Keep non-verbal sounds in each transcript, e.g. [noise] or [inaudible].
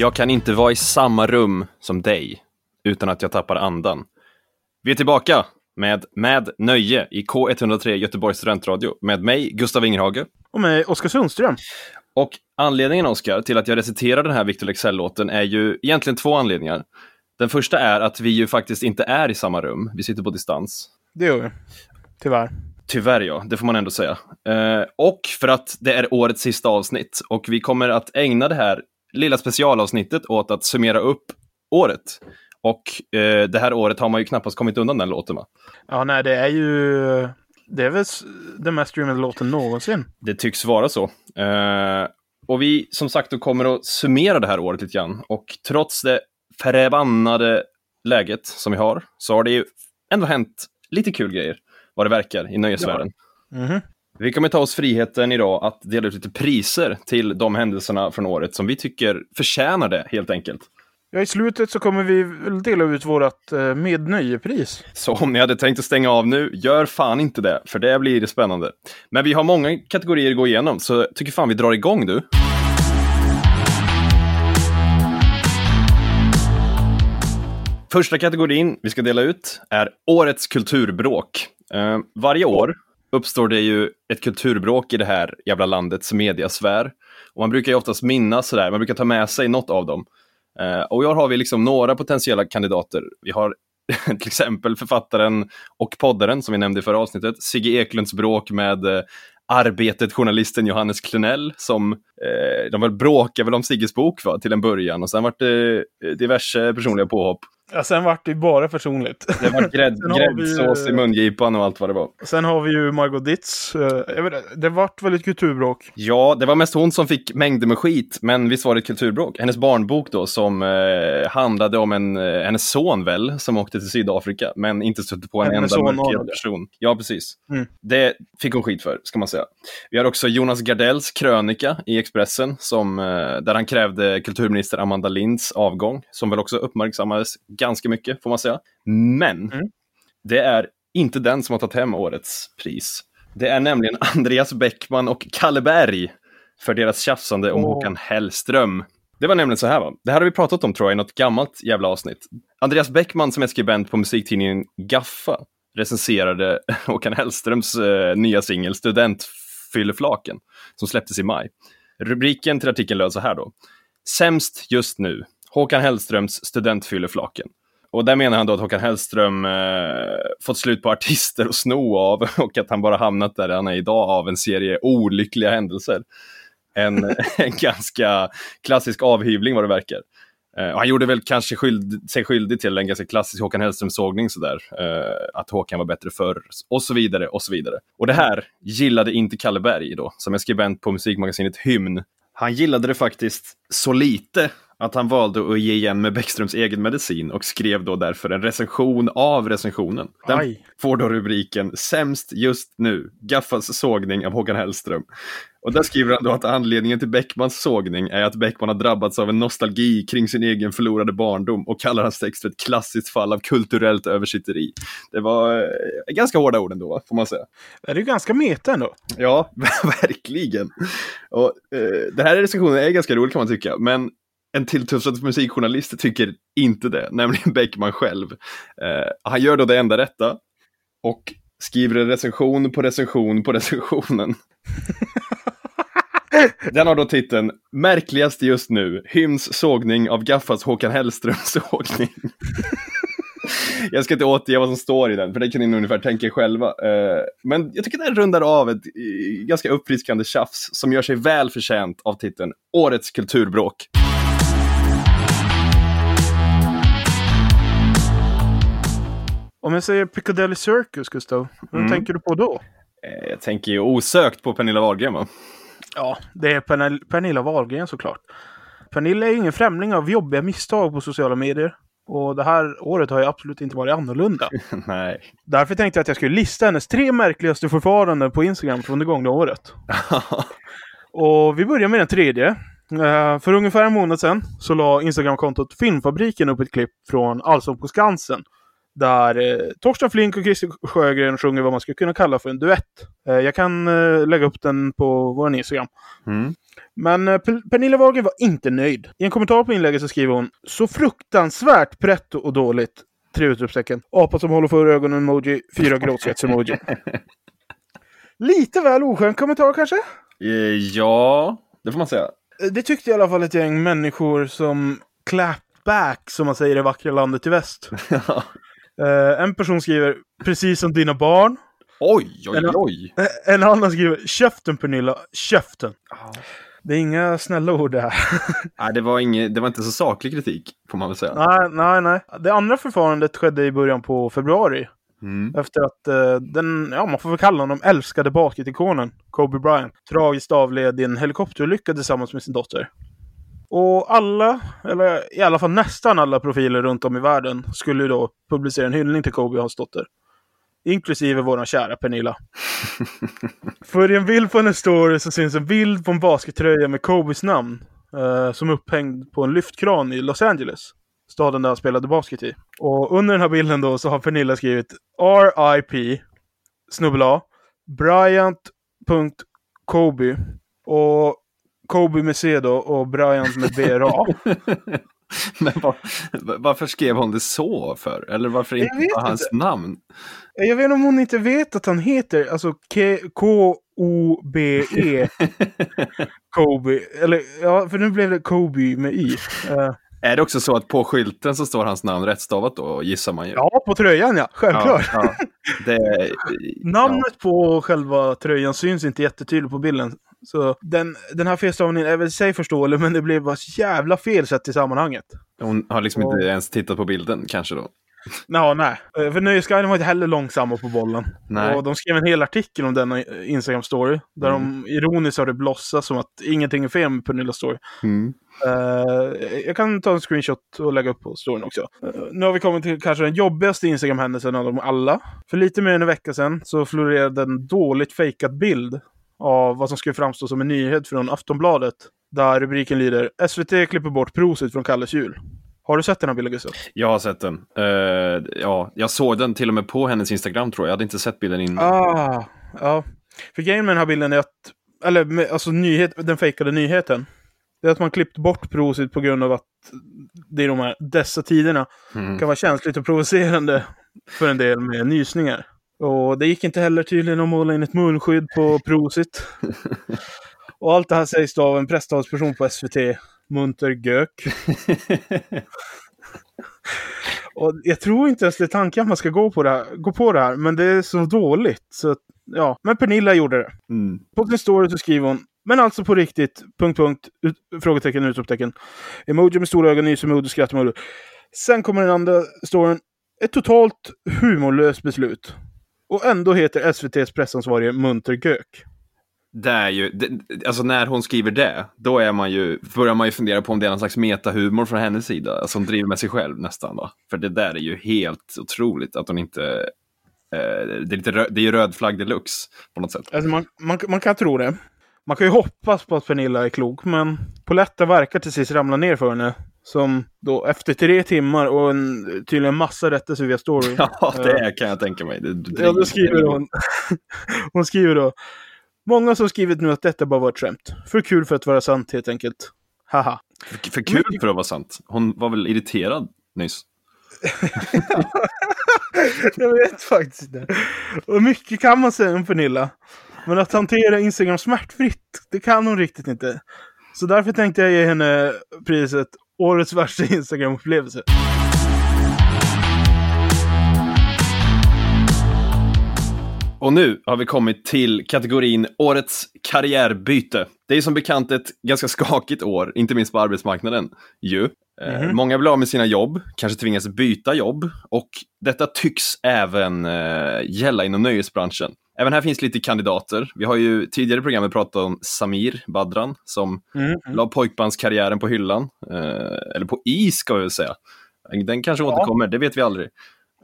Jag kan inte vara i samma rum som dig utan att jag tappar andan. Vi är tillbaka med Med nöje i K103 Göteborgs studentradio med mig, Gustav Ingerhage. Och med Oskar Sundström. Och anledningen, Oskar, till att jag reciterar den här Victor Leksell-låten är ju egentligen två anledningar. Den första är att vi ju faktiskt inte är i samma rum, vi sitter på distans. Det gör vi. Tyvärr. Tyvärr ja, det får man ändå säga. Eh, och för att det är årets sista avsnitt och vi kommer att ägna det här lilla specialavsnittet åt att summera upp året. Och eh, det här året har man ju knappast kommit undan den låten va? Ja, nej, det är ju... Det är väl den mest streamade låten någonsin. Det tycks vara så. Eh, och vi som sagt då kommer att summera det här året lite grann. Och trots det förbannade läget som vi har så har det ju ändå hänt lite kul grejer vad det verkar i nöjesvärlden. Mhm. Vi kommer ta oss friheten idag att dela ut lite priser till de händelserna från året som vi tycker förtjänar det helt enkelt. Ja, i slutet så kommer vi dela ut vårt eh, mednöjepris. Så om ni hade tänkt att stänga av nu, gör fan inte det, för det blir spännande. Men vi har många kategorier att gå igenom, så tycker fan vi drar igång du. Första kategorin vi ska dela ut är Årets kulturbråk. Eh, varje år uppstår det ju ett kulturbråk i det här jävla landets mediasfär. Och man brukar ju oftast minnas sådär, man brukar ta med sig något av dem. Eh, och i år har vi liksom några potentiella kandidater. Vi har [laughs] till exempel författaren och poddaren som vi nämnde i förra avsnittet, Sigge Eklunds bråk med eh, Arbetet-journalisten Johannes Klenell som, eh, de väl bråkade väl om Sigges bok va, till en början och sen vart det eh, diverse personliga påhopp. Ja, sen vart det ju bara personligt. Det var grädd, [laughs] gräddsås i mungipan och allt vad det var. Sen har vi ju Margot Ditz. Eh, vet, det vart väl ett kulturbråk. Ja, det var mest hon som fick mängder med skit, men visst var det ett kulturbråk. Hennes barnbok då som eh, handlade om en, eh, hennes son väl, som åkte till Sydafrika, men inte stötte på en Hennes enda mörkhyad person. Ja, precis. Mm. Det fick hon skit för, ska man säga. Vi har också Jonas Gardells krönika i Expressen, som, eh, där han krävde kulturminister Amanda Linds avgång, som väl också uppmärksammades ganska mycket, får man säga. Men Mm. det är inte den som har tagit hem årets pris. Det är nämligen [laughs] Andreas Bäckman och Kalle Berg för deras tjafsande om Åh. Håkan Hellström. Det var nämligen så här va, det här har vi pratat om tror jag i något gammalt jävla avsnitt. Andreas Bäckman som är skribent på musiktidningen Gaffa recenserade [laughs] Håkan Hellströms eh, nya singel Studentfylleflaken som släpptes i maj. Rubriken till artikeln löd så här då. Sämst just nu, Håkan Hellströms Studentfylleflaken. Och där menar han då att Håkan Hellström eh, fått slut på artister att sno av [laughs] och att han bara hamnat där han är idag av en serie olyckliga händelser. En, [laughs] en ganska klassisk avhyvling vad det verkar. Eh, och han gjorde väl kanske skyld, sig skyldig till en ganska klassisk Håkan Hellström-sågning sådär. Eh, att Håkan var bättre förr och så vidare och så vidare. Och det här gillade inte Kalle Berg då, som är skribent på musikmagasinet Hymn. Han gillade det faktiskt så lite att han valde att ge igen med Bäckströms egen medicin och skrev då därför en recension av recensionen. Den Aj. får då rubriken Sämst just nu, Gaffas sågning av Håkan Hellström. Och där skriver han då att anledningen till Bäckmans sågning är att Bäckman har drabbats av en nostalgi kring sin egen förlorade barndom och kallar hans text för ett klassiskt fall av kulturellt översitteri. Det var eh, ganska hårda ord ändå, får man säga. Det är ju ganska meta ändå. Ja, [laughs] verkligen. Och, eh, den här recensionen är ganska rolig kan man tycka, men en tilltufsad musikjournalist tycker inte det, nämligen [laughs] Bäckman själv. Eh, han gör då det enda rätta och skriver en recension på recension på recensionen. [laughs] Den har då titeln Märkligast just nu, Hyms sågning av Gaffas Håkan Hellströms sågning. [laughs] Jag ska inte återge vad som står i den, för det kan ni ungefär tänka er själva. Eh, Men jag tycker den rundar av ett eh, ganska uppfriskande tjafs som gör sig väl förtjänt av titeln Årets kulturbråk. Om jag säger Piccadilly Circus, Gustav, vad Mm. tänker du på då? Eh, Jag tänker ju osökt på Pernilla Wahlgren va? Ja, det är Pernilla, Pernilla Wahlgren såklart. Pernilla är ingen främling av jobbiga misstag på sociala medier. Och det här året har ju absolut inte varit annorlunda. [laughs] Nej. Därför tänkte jag att jag skulle lista hennes tre märkligaste förfaranden på Instagram från det gångna året. [laughs] Och vi börjar med den tredje. Eh, för ungefär en månad sedan så la Instagramkontot Filmfabriken upp ett klipp från Allsång på Skansen. Där eh, Torsten Flink och Christer Sjögren sjunger vad man skulle kunna kalla för en duett. Eh, jag kan eh, lägga upp den på vår Instagram. Mm. Men eh, Pernilla Wahlgren var inte nöjd. I en kommentar på inlägget så skriver hon Så fruktansvärt pretto och dåligt. Tre utropstecken. Apa som håller för ögonen-emoji. Fyra [laughs] gråtsvets-emoji. Lite väl oskön kommentar kanske? Eh, Ja, det får man säga. Eh, Det tyckte i alla fall ett gäng människor som clap back, som man säger i det vackra landet i väst. [laughs] Eh, en person skriver “Precis som dina barn”. oj, oj, oj. Eh, En annan skriver “Käften Pernilla, käften”. Det är inga snälla ord det här. [laughs] Nej, det var, inget, det var inte så saklig kritik, får man väl säga. nej, nej, nej. Det andra förfarandet skedde i början på februari. Mm. Efter att eh, den, ja man får väl kalla honom älskade basketikonen, Kobe Bryant, tragiskt avled i en helikopterolycka tillsammans med sin dotter. Och alla, eller i alla fall nästan alla profiler runt om i världen skulle ju då publicera en hyllning till Kobe och hans dotter. Inklusive våran kära Pernilla. [laughs] För i en bild på hennes story så syns en bild på en baskettröja med Kobes namn. Eh, som upphängd på en lyftkran i Los Angeles. Staden där han spelade basket i. Och under den här bilden då så har Pernilla skrivit RIP snubbel A Bryant.Kobe och Kobe med C då och Bryant med BRA. [laughs] Men var, varför skrev hon det så för? Eller varför inte bara hans namn? Jag vet inte om hon inte vet att han heter alltså K-O-B-E [laughs] Kobe. Eller ja, för nu blev det Kobe med Y. Eh, Är det också så att på skylten så står hans namn rättstavat då, gissar man ju? ja, på tröjan ja. Självklart. Ja, ja. Det, Namnet på själva tröjan syns inte jättetydligt på bilden. Så den, den här felstavningen är väl i sig förståelig, men det blev bara jävla fel sett i sammanhanget. Hon har liksom inte ens tittat på bilden kanske då. Ja, nej. Eh, För Nöjesguiden var inte heller långsamma på bollen. Nej. Och de skrev en hel artikel om denna Instagram-story. Där Mm. de ironiskt har det blossat som att ingenting är fel med Pernillas story. Mm. Eh, jag kan ta en screenshot och lägga upp på storyn också. Eh, nu har vi kommit till kanske den jobbigaste Instagram-händelsen av dem alla. För lite mer än en vecka sedan så florerade en dåligt fejkad bild av vad som skulle framstå som en nyhet från Aftonbladet. Där rubriken lyder SVT klipper bort prosit från Kalles jul. Har du sett den här bilden Gustav? Jag har sett den. Eh, ja, jag såg den till och med på hennes Instagram tror jag. Jag hade inte sett bilden innan. Ah, ja. För grejen med den här bilden är att, eller alltså nyhet, den fejkade nyheten. Det är att man klippt bort prosit på grund av att det i de här, dessa tiderna Mm. kan vara känsligt och provocerande för en del med nysningar. Och det gick inte heller tydligen att måla in ett munskydd på prosit. [laughs] Och allt det här sägs då av en presstalsperson på SVT, Munter Gök. [laughs] Och jag tror inte ens det är tanken att man ska gå på det här, gå på det här, men det är så dåligt. Så ja. Men Pernilla gjorde det. Mm. På sin story så skriver hon Men alltså på riktigt, punkt, punkt, ut, frågetecken, utropstecken. Emoji med stora ögon, nysemoji, skrattmoji. Sen kommer den andra storyn. Ett totalt humorlöst beslut. Och ändå heter SVTs pressansvarige Munter Gök. Det är ju, det, alltså när hon skriver det, då är man ju, börjar man ju fundera på om det är någon slags metahumor från hennes sida, alltså hon driver med sig själv nästan. Va? För det där är ju helt otroligt att hon inte, eh, det, är lite rö, det är ju röd flagg deluxe på något sätt. Alltså man, man, man kan tro det. Man kan ju hoppas på att Pernilla är klok, men Poletta verkar till sist ramla ner för henne. Som då efter tre timmar och en tydligen massa rättelser via story. [laughs] Ja, det kan jag tänka mig. Det, det, Ja, då skriver hon. [laughs] hon skriver då. Många som skrivit nu att detta bara var ett skämt. För kul för att vara sant helt enkelt. Haha. För, för kul för att vara sant. Hon var väl irriterad nyss. [laughs] Jag vet faktiskt inte. Och mycket kan man säga om Pernilla. Men att hantera Instagram smärtfritt, det kan hon riktigt inte. Så därför tänkte jag ge henne priset Årets värsta Instagram-upplevelse. Och nu har vi kommit till kategorin Årets karriärbyte. Det är som bekant ett ganska skakigt år, inte minst på arbetsmarknaden. Ju. Eh, Mhm. Många blir av med sina jobb, kanske tvingas byta jobb och detta tycks även eh, gälla inom nöjesbranschen. Även här finns lite kandidater. Vi har ju tidigare i programmet pratat om Samir Badran som Mm. mm. la pojkbandskarriären på hyllan. Eh, eller på is ska vi väl säga. Den kanske Ja. återkommer, det vet vi aldrig.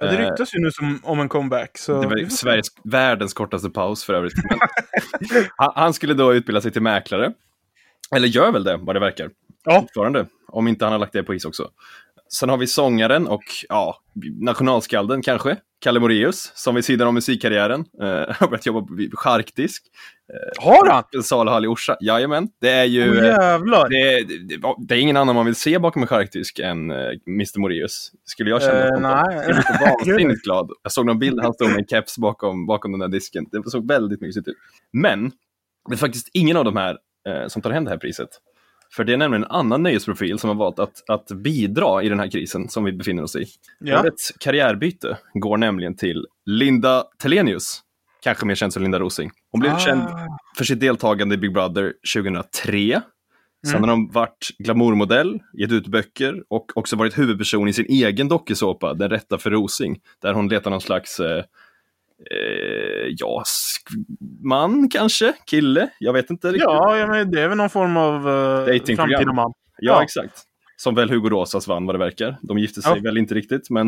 Ja, det Eh, ryktas ju nu som, om en comeback. Så det var. Sveriges, världens kortaste paus för övrigt. [laughs] Han skulle då utbilda sig till mäklare. Eller gör väl det, vad det verkar. Ja. Fortfarande. Om inte han har lagt det på is också. Sen har vi sångaren och ja, nationalskalden kanske, Kalle Moraeus, som vid sidan om musikkarriären eh, [laughs] har börjat jobba på charkdisk. Har han? En saluhall i Orsa. Jajamän, det är ju... Eh, jävlar! det, det, det är ingen annan man vill se bakom en charkdisk än uh, Mr Moraeus. Skulle jag känna. Eh, nej. Jag är så vansinnigt glad. Jag såg någon bild, han stod med en keps bakom, bakom den där disken. Det såg väldigt mysigt ut. Men, det är faktiskt ingen av de här eh, som tar hem det här priset. För det är nämligen en annan nöjesprofil som har valt att, att bidra i den här krisen som vi befinner oss i. Ja. Årets karriärbyte går nämligen till Linda Telenius, kanske mer känd som Linda Rosing. Hon blev Ah. känd för sitt deltagande i Big Brother 2003. Sen Mm. har hon varit glamourmodell, gett ut böcker och också varit huvudperson i sin egen dokusåpa, Den rätta för Rosing, där hon letar någon slags eh, eh, ja, man kanske, kille, jag vet inte riktigt. Ja, ja men det är väl någon form av uh, Datingprogram. framtida man. Ja, Ja. exakt. Som väl Hugo Rosas vann vad det verkar. De gifte sig Ja. väl inte riktigt, men...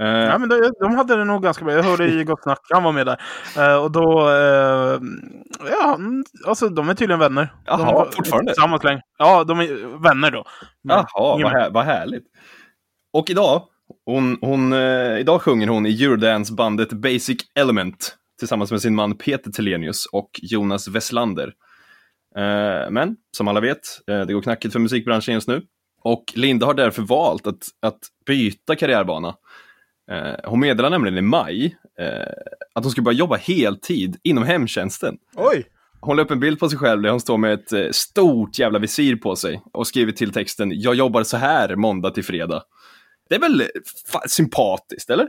eh, Ja, men de, de hade det nog ganska bra. Jag hörde i Gott Snack, han var med där. Eh, och då, eh, ja, mm, alltså de är tydligen vänner. Jaha, fortfarande? Tillsammans länge. Ja, de är vänner då. Jaha, vad, här, vad härligt. Och idag, hon, hon, eh, idag sjunger hon i Eurodance-bandet Basic Element tillsammans med sin man Peter Telenius och Jonas Westlander. Eh, men som alla vet, eh, det går knackigt för musikbranschen just nu. Och Linda har därför valt att, att byta karriärbana. Eh, hon meddelar nämligen i maj eh, att hon ska börja jobba heltid inom hemtjänsten. Oj! Hon la upp en bild på sig själv där hon står med ett eh, stort jävla visir på sig och skriver till texten “Jag jobbar så här måndag till fredag”. Det är väl fa- sympatiskt, eller?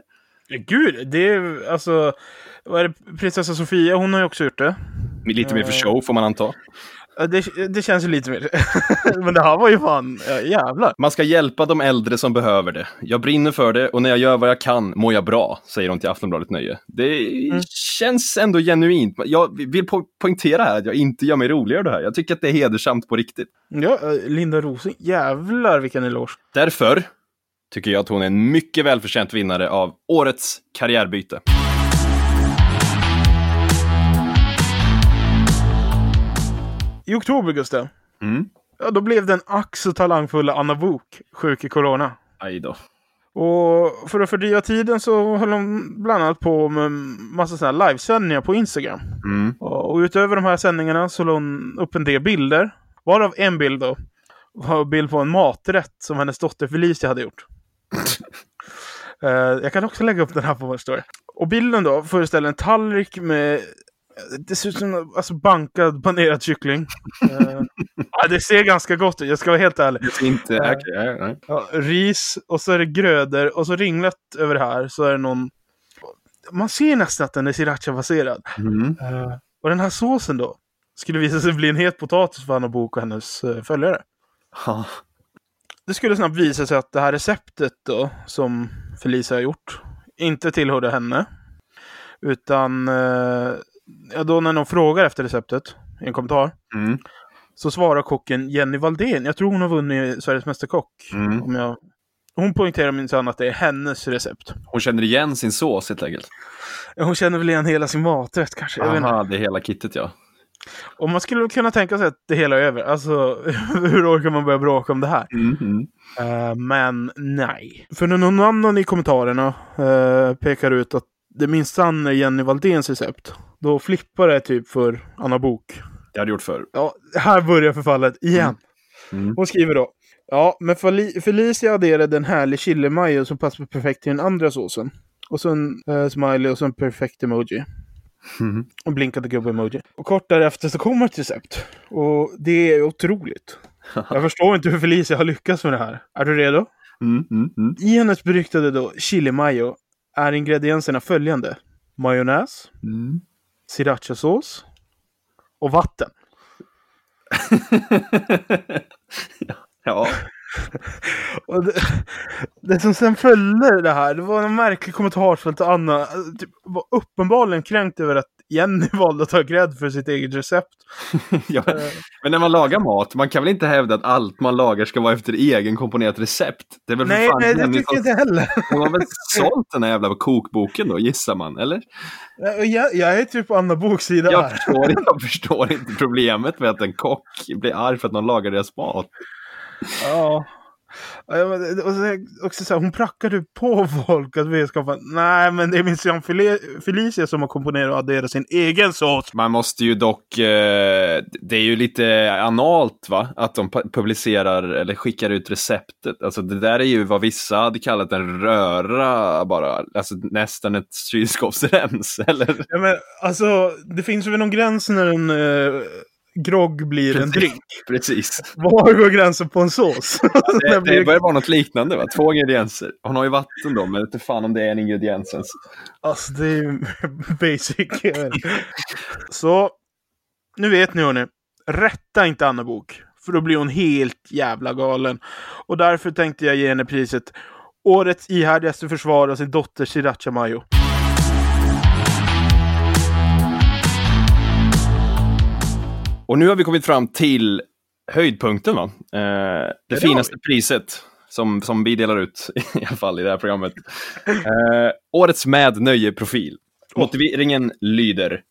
Gud, det är alltså... Vad är det? Prinsessa Sofia, hon har ju också gjort det. Lite mer för Eh. show får man anta. Det, det känns ju lite mer... [laughs] Men det här var ju fan... Ja, jävlar. Man ska hjälpa de äldre som behöver det. Jag brinner för det och när jag gör vad jag kan mår jag bra, säger hon till Aftonbladet Nöje. Det känns ändå genuint. Jag vill po- poängtera här att jag inte gör mig roligare av det här. Jag tycker att det är hedersamt på riktigt. Ja, eh, Linda Rosing. Jävlar vilken eloge. Därför tycker jag att hon är en mycket välförtjänt vinnare av årets karriärbyte. I oktober, Gustav. Mm. Ja, då blev den ack talangfulla Anna Bok sjuk i corona. Aj då. Och för att fördriva tiden så höll hon bland annat på med massa sådana här livesändningar på Instagram. Mm. Och utöver de här sändningarna så la hon upp en del bilder. Varav en bild då var en bild på en maträtt som hennes dotter Felicia hade gjort. [laughs] Eh, jag kan också lägga upp den här på vår story. Och bilden då föreställer en tallrik med det ser ut som alltså, bankad panerad kyckling. [laughs] Ja, det ser ganska gott ut, jag ska vara helt ärlig. Inte... Eh. okej, nej, nej. Ja, ris och så är det grödor och så ringlat över det här så är det någon... Man ser nästan att den är sriracha-baserad. Mm. Eh, och den här såsen då skulle visa sig bli en het potatis för Anna Bok och hennes uh, följare. Det skulle snabbt visa sig att det här receptet då, som Felicia har gjort, inte tillhörde henne. Utan eh, ja, då när någon frågar efter receptet i en kommentar Mm. så svarar kocken Jenny Valdén. Jag tror hon har vunnit Sveriges Mästerkock. Mm. Om jag... Hon poängterar minsann att det är hennes recept. Hon känner igen sin sås helt enkelt. Hon känner väl igen hela sin maträtt kanske. Aha, det är hela kittet ja. Och man skulle kunna tänka sig att det hela är över. Alltså, [laughs] hur orkar man börja bråka om det här? Mm, mm. Eh, men nej. För när någon annan i kommentarerna eh, pekar ut att det minsann är Jenny Valdéns recept. Då flippar det typ för Anna Bok. Det har du gjort förr. Ja, här börjar förfallet igen. Mm. Hon skriver då. Ja, men Feli- Felicia adderade en härlig chili mayo som passar perfekt till den andra såsen. Och så en eh, smiley och så en perfekt emoji. Mm. Och blinkade gubbe-emoji. Och kort därefter så kommer ett recept. Och det är otroligt. [laughs] Jag förstår inte hur Felicia har lyckats med det här. Är du redo? Mm, mm, mm. I hennes beryktade då chili mayo är ingredienserna följande. Majonnäs, Mm. srirachasås och vatten. [laughs] ja. [laughs] Och det, det som sen följde det här, det var en märklig kommentarsfält och Anna typ, var uppenbarligen kränkt över att Jenny [laughs] valde att ta cred för sitt eget recept. [laughs] ja, men, men när man lagar mat, man kan väl inte hävda att allt man lagar ska vara efter egen komponerat recept? Det är väl nej, nej, det tycker jag inte heller. [laughs] Hon har väl sålt den här jävla kokboken då, gissar man, eller? Jag, jag är typ på Anna Boks sida jag Förstår, jag förstår inte problemet med att en kock blir arg för att någon lagar deras mat. Ja. Och också så här, hon prackade på folk att vi ska Nej, men det är min Felicia som har komponerat och adderat sin egen sås. Man måste ju dock... Eh, det är ju lite analt, va? Att de publicerar eller skickar ut receptet. Alltså det där är ju vad vissa hade kallat en röra bara. Alltså nästan ett kylskåpsrens, [laughs] eller? Ja, men alltså, det finns väl någon gräns när en... Eh grogg blir Precis. en drink. Precis. Var går gränsen på en sås? [laughs] Ja, det, [laughs] det börjar vara något liknande, va? Två ingredienser. Hon har ju vatten då, men inte fan om det är en ingrediens ens. Alltså, det är ju [laughs] basic. Så, nu vet ni hörni. Rätta inte Anna Bok. För då blir hon helt jävla galen. Och därför tänkte jag ge henne priset Årets ihärdigaste försvar av sin dotter Sriracha Mayo. Och nu har vi kommit fram till höjdpunkten, va? Eh, det, det finaste priset som, som vi delar ut, [laughs] i alla fall i det här programmet. Eh, årets med nöje-profil. Motiveringen lyder.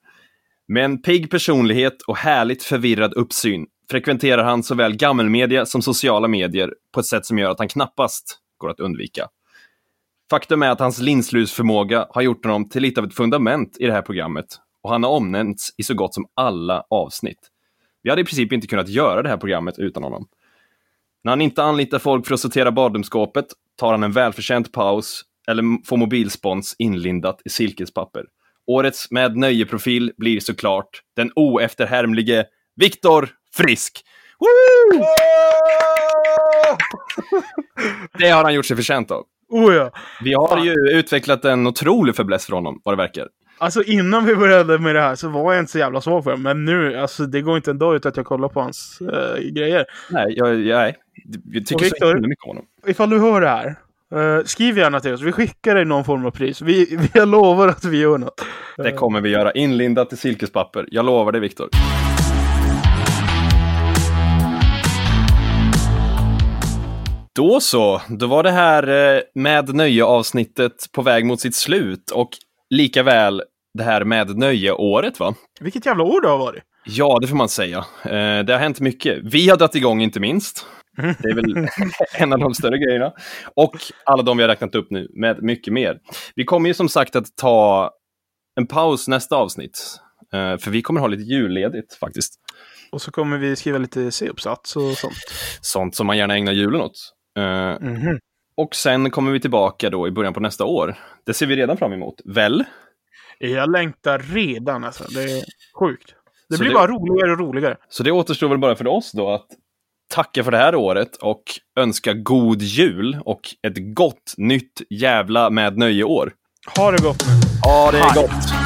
Med en pigg personlighet och härligt förvirrad uppsyn frekventerar han såväl gammelmedia som sociala medier på ett sätt som gör att han knappast går att undvika. Faktum är att hans linslusförmåga har gjort honom till lite av ett fundament i det här programmet och han har omnämnts i så gott som alla avsnitt. Vi hade i princip inte kunnat göra det här programmet utan honom. När han inte anlitar folk för att sortera badrumsskåpet tar han en välförtjänt paus eller får mobilspons inlindat i silkespapper. Årets med nöjeprofil blir såklart den oefterhärmlige Viktor Frisk. Woo! [laughs] Det har han gjort sig förtjänt av. Oh ja. Vi har ju utvecklat en otrolig fäbless för honom, vad det verkar. Alltså innan vi började med det här så var jag inte så jävla svag för det. Men nu, alltså det går inte en dag utan att jag kollar på hans uh, grejer. Nej, jag, jag, jag tycker Victor, så mycket om honom. Ifall du hör det här, uh, skriv gärna till oss. Vi skickar dig någon form av pris. Vi, [laughs] vi lovar att vi gör något. Det kommer vi göra, inlindat i silkespapper. Jag lovar det, Viktor. Då så, då var det här eh, med nöje-avsnittet på väg mot sitt slut och lika väl det här med nöje-året va? Vilket jävla år det har varit! Ja, det får man säga. Eh, det har hänt mycket. Vi har dragit igång inte minst. Det är väl [laughs] en av de större grejerna. Och alla de vi har räknat upp nu med mycket mer. Vi kommer ju som sagt att ta en paus nästa avsnitt. Eh, för vi kommer ha lite julledigt faktiskt. Och så kommer vi skriva lite C-uppsats och sånt. Sånt som man gärna ägnar julen åt. Mm -hmm. Och sen kommer vi tillbaka då i början på nästa år. Det ser vi redan fram emot, väl? Jag längtar redan alltså. Det är sjukt. Det så blir det... bara roligare och roligare. Så det återstår väl bara för oss då att tacka för det här året och önska god jul och ett gott nytt jävla med nöje-år. Ha det gott nu. Ha det Hej. gott.